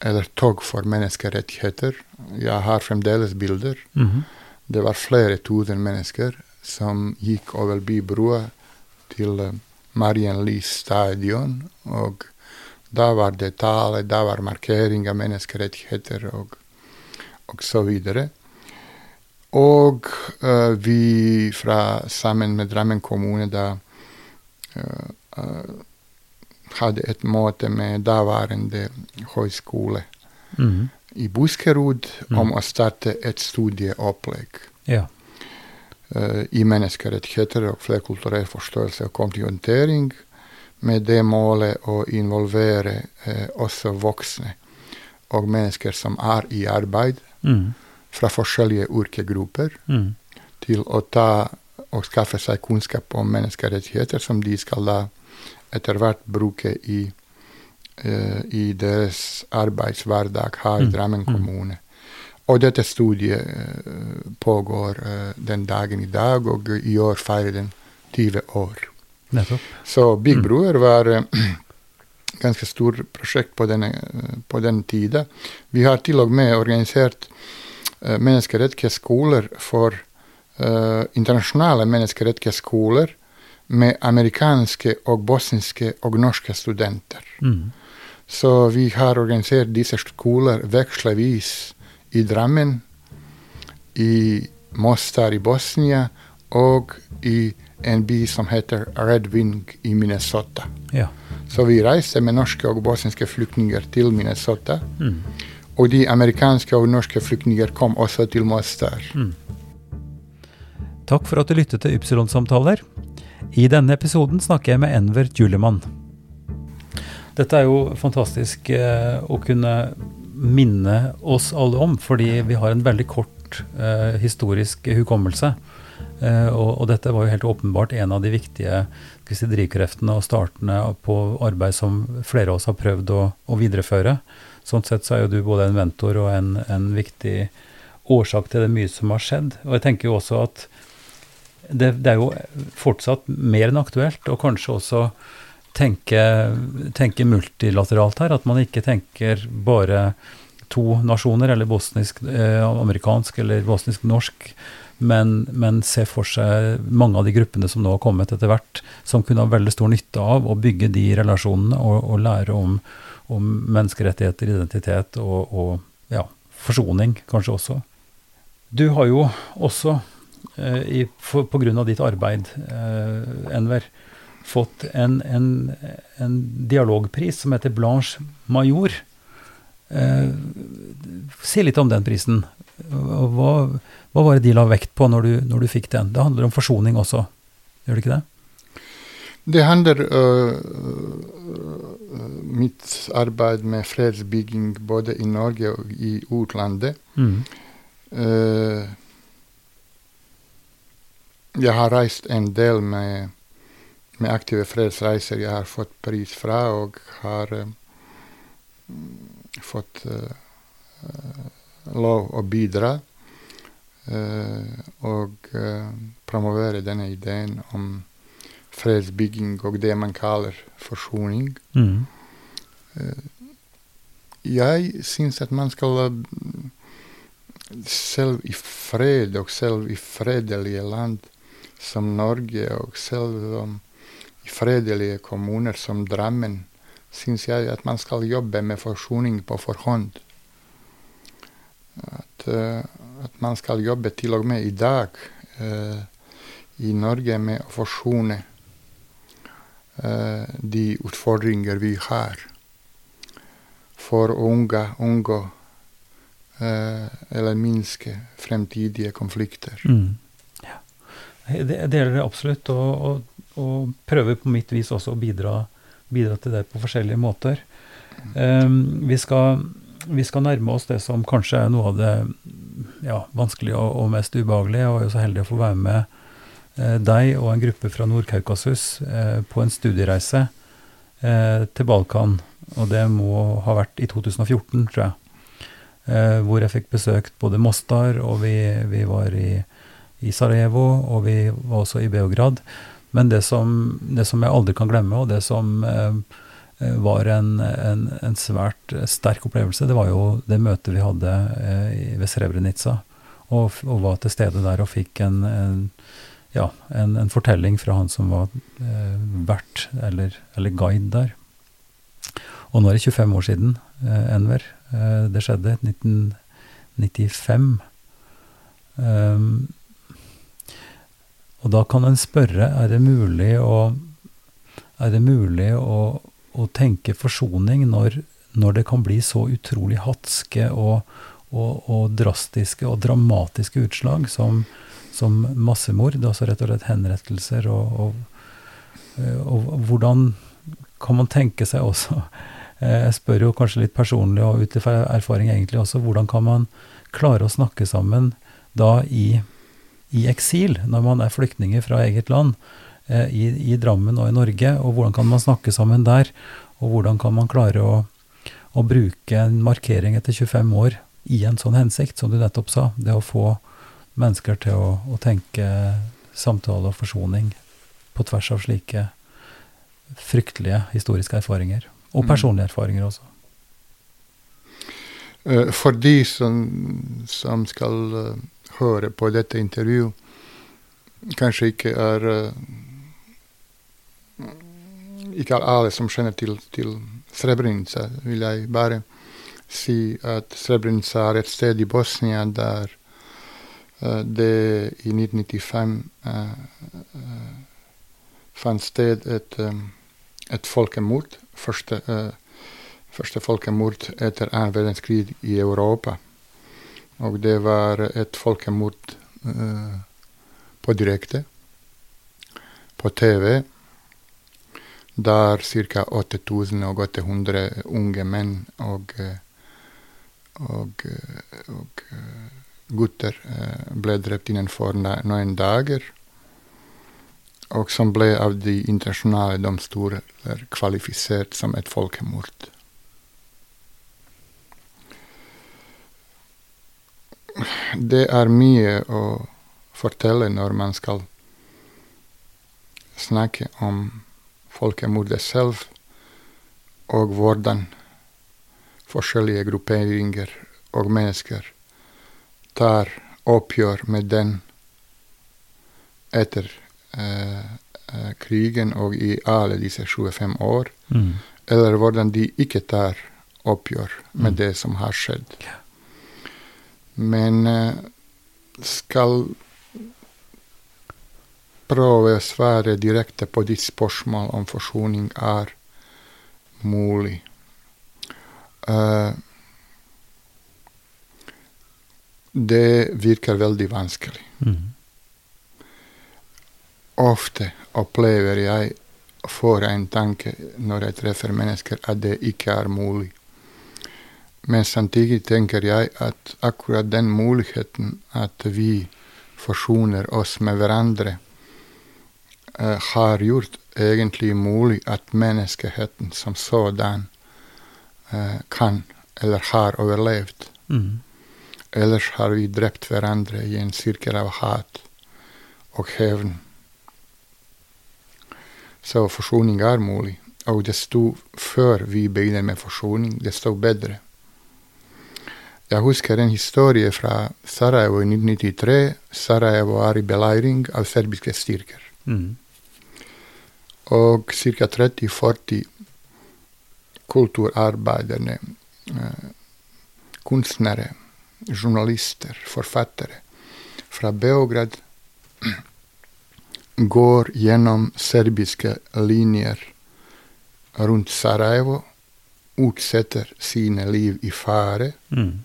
eller tog for menneskerettigheter. Jeg har fremdeles bilder. Mhm. Det var flere tusen mennesker som gikk over bybrua til eh, Marienlyst stadion. Og da var det tale, da var markering av menneskerettigheter og, videre. Og uh, vi fra sammen med Drammen kommune da uh, uh, hadde et møte med daværende høyskole Mhm. i Buskerud Mm. om å starte et studieopplegg Ja. i menneskerettigheter og flerkulturell forståelse og kontinuitering, med det målet å involvere også voksne og mennesker som er i arbeid mm. fra forskjellige yrkesgrupper, mm. til å ta og skaffe seg kunnskap om menneskerettigheter som de skal da etter hvert bruke i, uh, i deres arbeidshverdag her i Mm, Drammen mm. kommune. Og dette studiet uh, pågår uh, den dagen i dag, og i år feirer den 20 år. Nettopp. Så Big Mm. Brother var ganske stort prosjekt på, denne, eh, på den tida. Vi har til og med organisert uh, menneskerettighetsskoler for uh, internasjonale menneskerettighetsskoler med amerikanske og bosniske og norske studenter. Mm. Så vi har organisert disse skoler vekslevis i Drammen, i Mostar i Bosnia og i en by som heter Red Wing i Minnesota. Ja. Så vi reiste med norske og bosniske flyktninger til Minnesota. Mm. Og de amerikanske og norske flyktninger kom også til Mostar. Takk for at du lyttet til Ypsilon-samtaler. I denne episoden snakker jeg med Enver Julemann. Dette er jo fantastisk eh, å kunne minne oss alle om, fordi vi har en veldig kort eh, historisk hukommelse. Eh, og, og dette var jo helt åpenbart en av de viktige si, drivkreftene og startene på arbeid som flere av oss har prøvd å, å videreføre. Sånn sett så er jo du både en mentor og en, en viktig årsak til det mye som har skjedd. Og jeg tenker jo også at det, det er jo fortsatt mer enn aktuelt å kanskje også tenke, tenke multilateralt her. At man ikke tenker bare to nasjoner, eller bosnisk-amerikansk eller bosnisk-norsk, men, men se for seg mange av de gruppene som nå har kommet etter hvert, som kunne ha veldig stor nytte av å bygge de relasjonene og, og lære om, om menneskerettigheter, identitet og, og ja, forsoning kanskje også. Du har jo også eh, av ditt arbeid, eh, Enver, fått en, en, en dialogpris som heter Blanche Major. Eh, si litt om den prisen. Hva, hva var det de la vekt på når du, når du fikk den? Det handler om forsoning også, gjør det ikke det? Det handler øh, øh, mitt arbeid med fredsbygging både i Norge og i utlandet. Mm. Uh, jeg har reist en del med, med aktive fredsreiser jeg har fått pris fra, og har uh, fått eh, lov å bidra. Eh, og eh, promovere denne ideen om fredsbygging og det man kaller forsoning. Mm. Jeg syns at man skal eh, selv i fred og selv i fredelige land som Norge, og selv om i fredelige kommuner som Drammen, syns jeg at man skal jobbe med forsoning på forhånd. At, eh, at man skal jobbe til og med i dag eh, i Norge med å forsone eh, de utfordringer vi har for å unngå eller minske fremtidige konflikter. Mm. Ja. Det deler det absolutt, og, og, og prøver på mitt vis også å bidra, bidra til det på forskjellige måter. Um, vi, skal, vi skal nærme oss det som kanskje er noe av det ja, vanskelige og, og mest ubehagelige. Jeg var jo så heldig å få være med eh, deg og en gruppe fra Nord-Kaukasus eh, på en studiereise eh, til Balkan, og det må ha vært i 2014, tror jeg. Eh, hvor jeg fikk besøkt både Mostar, og vi, vi var i, i Sarajevo, og vi var også i Beograd. Men det som, det som jeg aldri kan glemme, og det som eh var en, en, en svært sterk opplevelse, det var jo det møtet vi hadde eh, ved Srebrenica. Og, og var til stede der og fikk en, en, ja, fortelling fra han som var eh, vert, eller, eller guide der. Og nå er det 25 år siden, eh, Enver. Eh, det skjedde 1995. Um, og da kan en spørre, er det mulig å, er det mulig å, å tenke forsoning når, når det kan bli så utrolig hatske og, og, og drastiske og dramatiske utslag som, som massemord, altså rett og slett henrettelser, og, og, eh, hvordan kan man tenke seg også? Eh, Jeg spør jo kanskje litt personlig og ut ifra erfaring egentlig også, hvordan kan man klare å snakke sammen da i, i eksil, når man er flyktninger fra eget land, i, i Drammen og i Norge, og hvordan kan man snakke sammen der, og hvordan kan man klare å, å bruke en markering etter 25 år i en sånn hensikt, som du nettopp sa, det å få mennesker til å, å tenke samtale og forsoning på tvers av slike fryktelige historiske erfaringer. Og Mm. personlige erfaringer også. Eh, For de som, som skal eh, høre på dette intervjuet, kanskje ikke er eh, Ikke alle som kjenner til, til Srebrenica, vil jeg bare si at Srebrenica er et sted i Bosnia der uh, det i 1995 uh, eh, fant sted et, um, et folkemord. Første, eh, første folkemord etter annen verdenskrig i Europa. Og det var et folkemord eh, på direkte, på TV, der ca. 8800 unge menn og, og, og gutter eh, ble drept innenfor noen dager. Og som ble av de internasjonale domstoler kvalifisert som et folkemord. Det er mye å fortelle når man skal snakke om folkemordet selv, og hvordan forskjellige grupperinger og mennesker tar oppgjør med den etter eh, eh, krigen og i alle disse 25 år, Mm. eller hvordan de ikke tar oppgjør med Mm. det som har skjedd. Men eh, skal prøve å svare direkte på ditt spørsmål om forsoning er mulig. Uh, det virker veldig vanskelig. Mm. Ofte opplever jeg får en tanke når jeg treffer mennesker at det ikke er mulig. Men samtidig tenker jeg at akkurat den muligheten at vi forsoner oss med hverandre, har gjort egentlig mulig at menneskeheten som sådan eh, kan eller har overlevd. Mm. Ellers har vi drept hverandre i en sirkel av hat og hevn. Så forsoning er mulig. Og desto før vi begynner med forsoning, desto bedre. Jeg husker en historie fra Sarajevo i 1993. Sarajevo er i beleiring av serbiske styrker. Mm. og cirka 30-40 kulturarbetare, eh, konstnärer, journalister, forfattere fra Beograd går genom serbiska linjer rundt Sarajevo, utsätter sina liv i fare mm.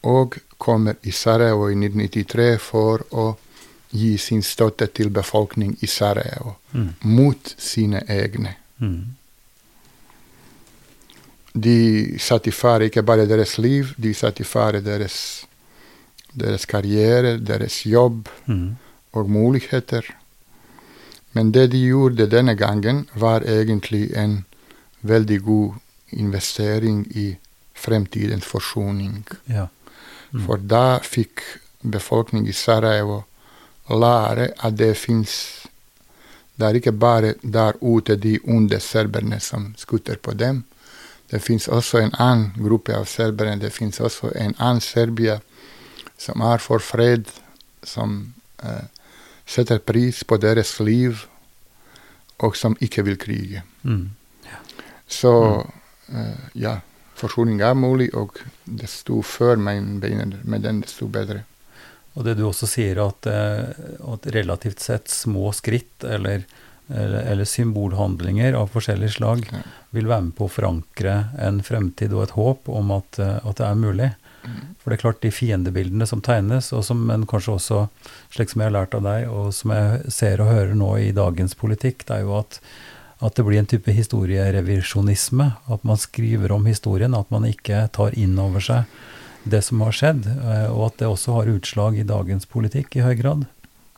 och kommer i Sarajevo i 1993 för att gi sin støtte til befolkning i Sarajevo, Mm. mot sine egne. Mm. De satte i fare ikke bare deres liv, de satte i fare deres, deres karriere, deres jobb Mm. og muligheter. Men det de gjorde denne gangen, var egentlig en veldig god investering i fremtidens forsoning. Ja. Mm. For da fikk befolkningen i Sarajevo lære at det fins Det er ikke bare der ute de onde serberne som skutter på dem. Det fins også en annen gruppe av serbere. Det fins også en annen Serbia som er for fred, som eh, setter pris på deres liv, og som ikke vil krige. Mm. Så eh, ja, forsoning er mulig, og desto før man begynner med den, desto bedre. Og det du også sier, at, eh, at relativt sett små skritt eller, eller, eller symbolhandlinger av forskjellig slag Ja. vil være med på å forankre en fremtid og et håp om at, eh, at det er mulig. For det er klart, de fiendebildene som tegnes, og som, men kanskje også, slik som jeg har lært av deg, og som jeg ser og hører nå i dagens politikk, det er jo at, at det blir en type historierevisjonisme. At man skriver om historien, at man ikke tar inn over seg det som har skjedd, eh, og at det også har utslag i dagens politikk i høy grad,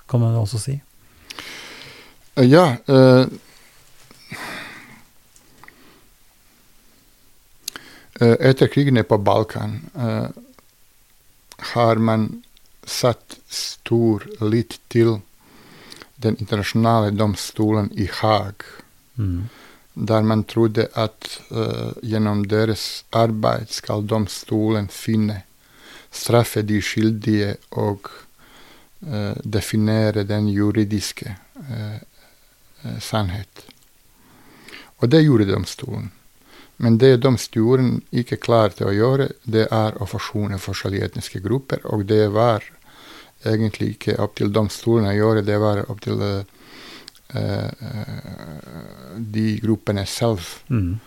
kan man også si. Eh, Ja. eh, etter krigene på Balkan eh, har man satt stor lit til den internasjonale domstolen i Haag, Mm. Der man trodde at eh, gjennom deres arbeid skal domstolen finne, straffe de skyldige og eh, definere den juridiske eh, sannhet. Og det gjorde domstolen. Men det domstolen ikke klarte å gjøre, det er å forsone forskjellige etniske grupper, og det var egentlig ikke opp til domstolen å gjøre, det var opp til eh, de gruppene selv. Mm.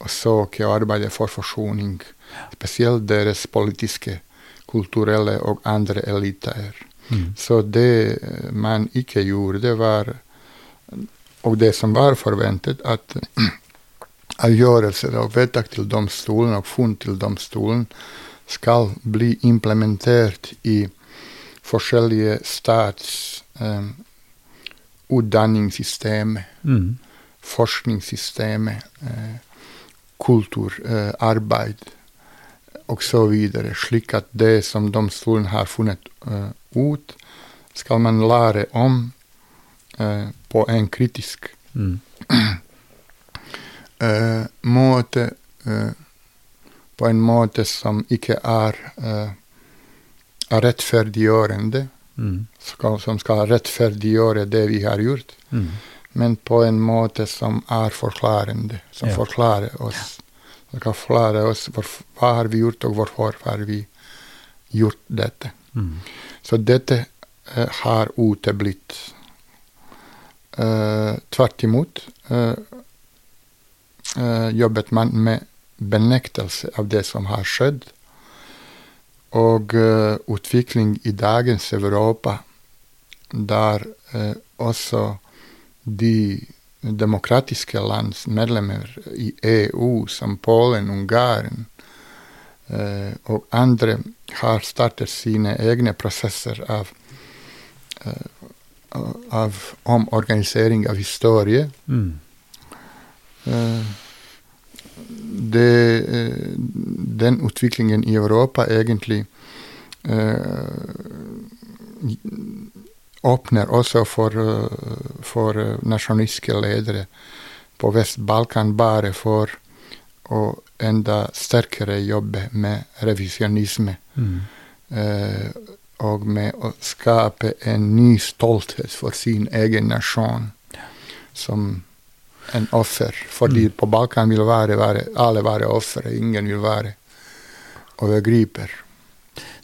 Og så ikke arbeide for forsoning, spesielt deres politiske, kulturelle og andre eliter. Mm. Så det eh, man ikke gjorde, det var Og det som var forventet, at avgjørelser og vedtak til domstolen og funn til domstolen skal bli implementert i forskjellige stats eh, utdanningssystemet, Mm. forskningssystemet, eh, kulturarbeid osv., slik at det som domstolen har funnet eh, ut, skal man lære om eh, på en kritisk Mm. eh, måte. eh, på en måte som ikke eh, er rettferdiggjørende, Mm. skal, som skal rettferdiggjøre det vi har gjort, Mm. men på en måte som er forklarende, som Ja. forklarer oss. Som kan forklare oss hvor, hva har vi gjort, og hvorfor har vi gjort dette. Mm. Så dette uh, har uteblitt. Uh, tvert imot uh, eh, jobbet man med benektelse av det som har skjedd, og eh, utvikling i dagens Europa, der eh, også de demokratiske lands medlemmer i EU, som Polen, Ungarn eh, og andre, har startet sine egne prosesser av, av omorganisering av historie. Mm. Det, eh, den utviklingen i Europa egentlig eh, åpner også for, eh, for eh, nasjonalistiske ledere på Vest-Balkan bare for å enda sterkere jobbe med revisjonisme. Mm. eh, og med å skape en ny stolthet for sin egen nasjon som en offer. Fordi mm. på Balkan vil være, være, alle være ofre. Ingen vil være overgriper.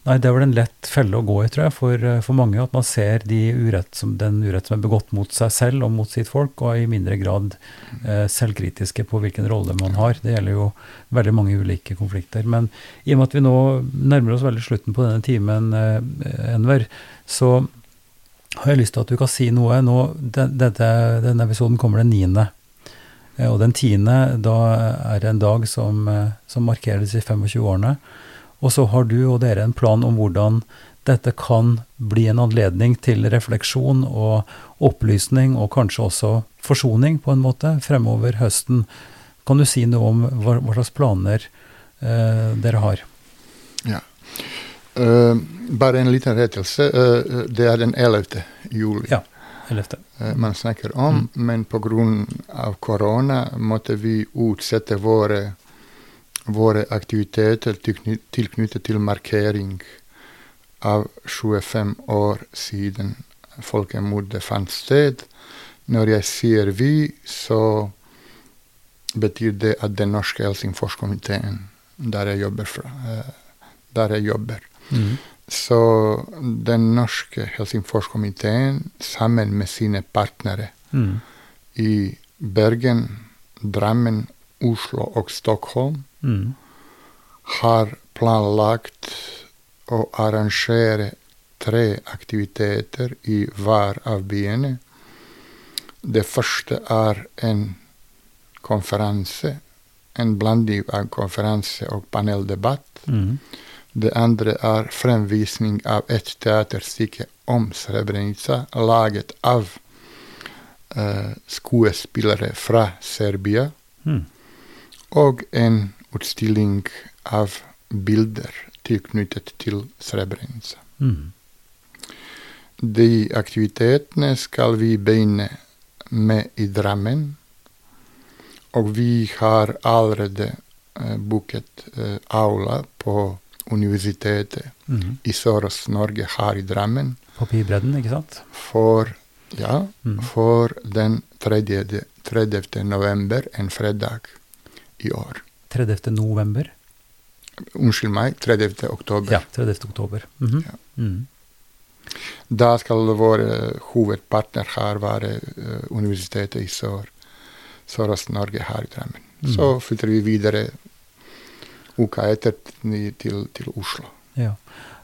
Nei, Det er vel en lett felle å gå i, tror jeg, for, eh, for mange. At man ser de urett som, den urett som er begått mot seg selv og mot sitt folk, og er i mindre grad eh, selvkritiske på hvilken rolle man har. Det gjelder jo veldig mange ulike konflikter. Men i og med at vi nå nærmer oss veldig slutten på denne timen, eh, Enver, så har jeg lyst til at du kan si noe. Nå, den, dette, denne episoden kommer den 9. Og den tiende, da er det en dag som, eh, som markerer disse 25 årene. Og så har du og dere en plan om hvordan dette kan bli en anledning til refleksjon og opplysning, og kanskje også forsoning, på en måte, fremover høsten. Kan du si noe om hva, hva slags planer eh, dere har? Ja. Uh, bare en liten rettelse. Uh, det er den 11. juli Ja. 11. eh, man snakker om, men pga. korona måtte vi utsette våre, våre aktiviteter tilknyttet til markering av 25 år siden folkemordet fant sted. Når jeg sier vi, så betyr det at Den norske Helsingforskomiteen, der jeg jobber fra, eh, der jeg jobber, Mm. Så Den norske Helsingforskomiteen, sammen med sine partnere Mm. i Bergen, Drammen, Oslo og Stockholm, Mm. har planlagt å arrangere tre aktiviteter i hver av byene. Det første er en konferanse, en blanding av konferanse og paneldebatt. Mm. Det andre er fremvisning av et teaterstykke om Srebrenica, laget av uh, skuespillere fra Serbia, Mm. og en utstilling av bilder tilknyttet til Srebrenica. Mm. De aktivitetene skal vi begynne med i Drammen, og vi har allerede uh, booket uh, aula på Universitetet Mm. i Sørøst-Norge her i Drammen Papirbredden, ikke sant? for, ja, Mm. for den 30. 30. november, en fredag i år. 30. november. Unnskyld meg, 30. oktober. Ja, 30. oktober. Mhm. Ja. Mm. Da skal vår hovedpartner her være eh, Universitetet i Sør, Sørøst-Norge her i Drammen. Mm. Så flytter vi videre uka etter til, til, Oslo. Ja.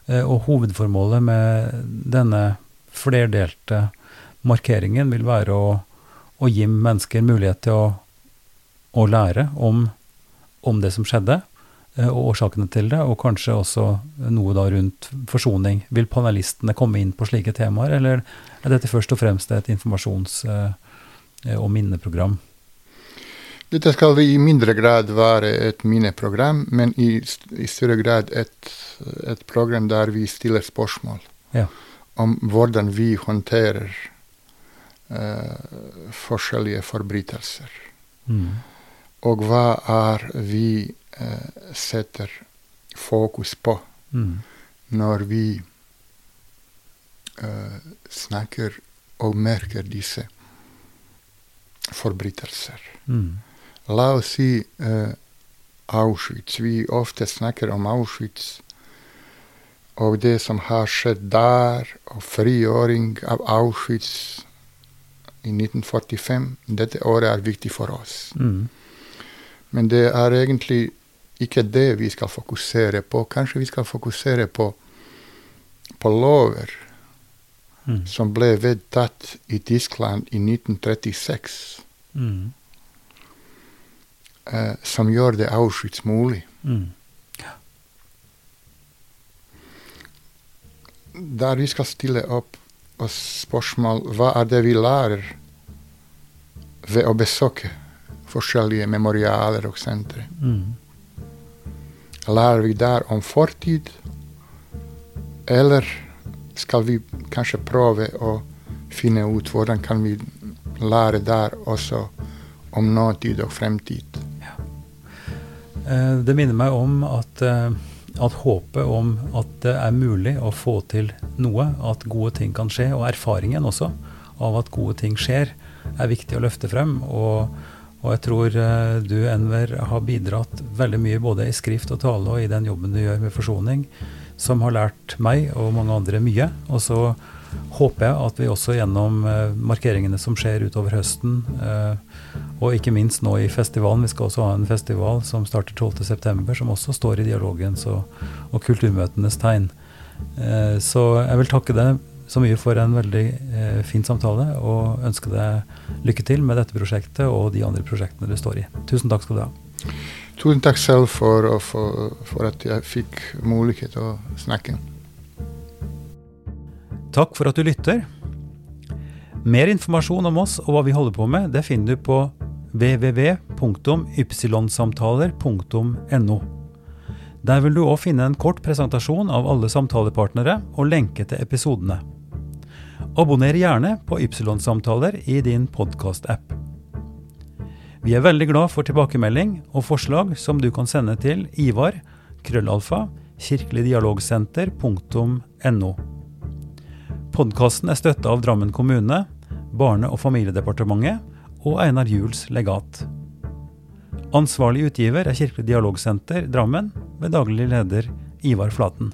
Eh, Og hovedformålet med denne flerdelte markeringen vil være å, å gi mennesker mulighet til å, å lære om, om det som skjedde, eh, og årsakene til det, og kanskje også noe da rundt forsoning. Vil panelistene komme inn på slike temaer, eller er dette først og fremst et informasjons- eh, og minneprogram? Dette skal i mindre grad være et minneprogram, men i, i større grad et, et program der vi stiller spørsmål Ja. om hvordan vi håndterer uh, forskjellige forbrytelser. Mm. Og hva er vi uh, setter fokus på Mm. når vi uh, snakker og merker disse forbrytelser. Mm. La oss si eh, Auschwitz. Vi ofte snakker om Auschwitz og det som har skjedd der, og frigjøring av Auschwitz i 1945. Dette året er viktig for oss. Mm. Men det er egentlig ikke det vi skal fokusere på. Kanskje vi skal fokusere på, på lover Mm. som ble vedtatt i Tyskland i 1936, Mm. Eh, som gjør det Auschwitz mulig. Mm. Der vi skal stille opp oss spørsmål hva er det vi lærer ved å besøke forskjellige memorialer og sentre. Mm. Lærer vi der om fortid, eller skal vi kanskje prøve å finne ut hvordan kan vi lære der også om nåtid og fremtid. Eh, Det minner meg om at, eh, at håpet om at det er mulig å få til noe, at gode ting kan skje, og erfaringen også av at gode ting skjer, er viktig å løfte frem. Og, og jeg tror eh, du, Enver, har bidratt veldig mye både i skrift og tale og i den jobben du gjør med forsoning, som har lært meg og mange andre mye. Og så håper jeg at vi også gjennom eh, markeringene som skjer utover høsten, eh, og ikke minst nå i festivalen, vi skal også ha en festival som starter 12.9, som også står i dialogens og, og kulturmøtenes tegn. Eh, så jeg vil takke deg så mye for en veldig fin samtale, og ønske deg lykke til med dette prosjektet og de andre prosjektene du står i. Tusen takk skal du ha. Tusen takk selv for, for, for at jeg fikk mulighet til å snakke. Takk for at du lytter. Mer informasjon om oss og hva vi holder på med, det finner du på www.ypsilonsamtaler.no. Der vil du òg finne en kort presentasjon av alle samtalepartnere og lenke til episodene. Abonner gjerne på Ypsilon-samtaler i din podkast-app. Vi er veldig glad for tilbakemelding og forslag som du kan sende til Ivar, krøllalfa, kirkeligdialogsenter.no. Podkasten er støtta av Drammen kommune, Barne- og familiedepartementet og Einar Juels legat. Ansvarlig utgiver er Kirkelig dialogsenter Drammen, med daglig leder Ivar Flaten.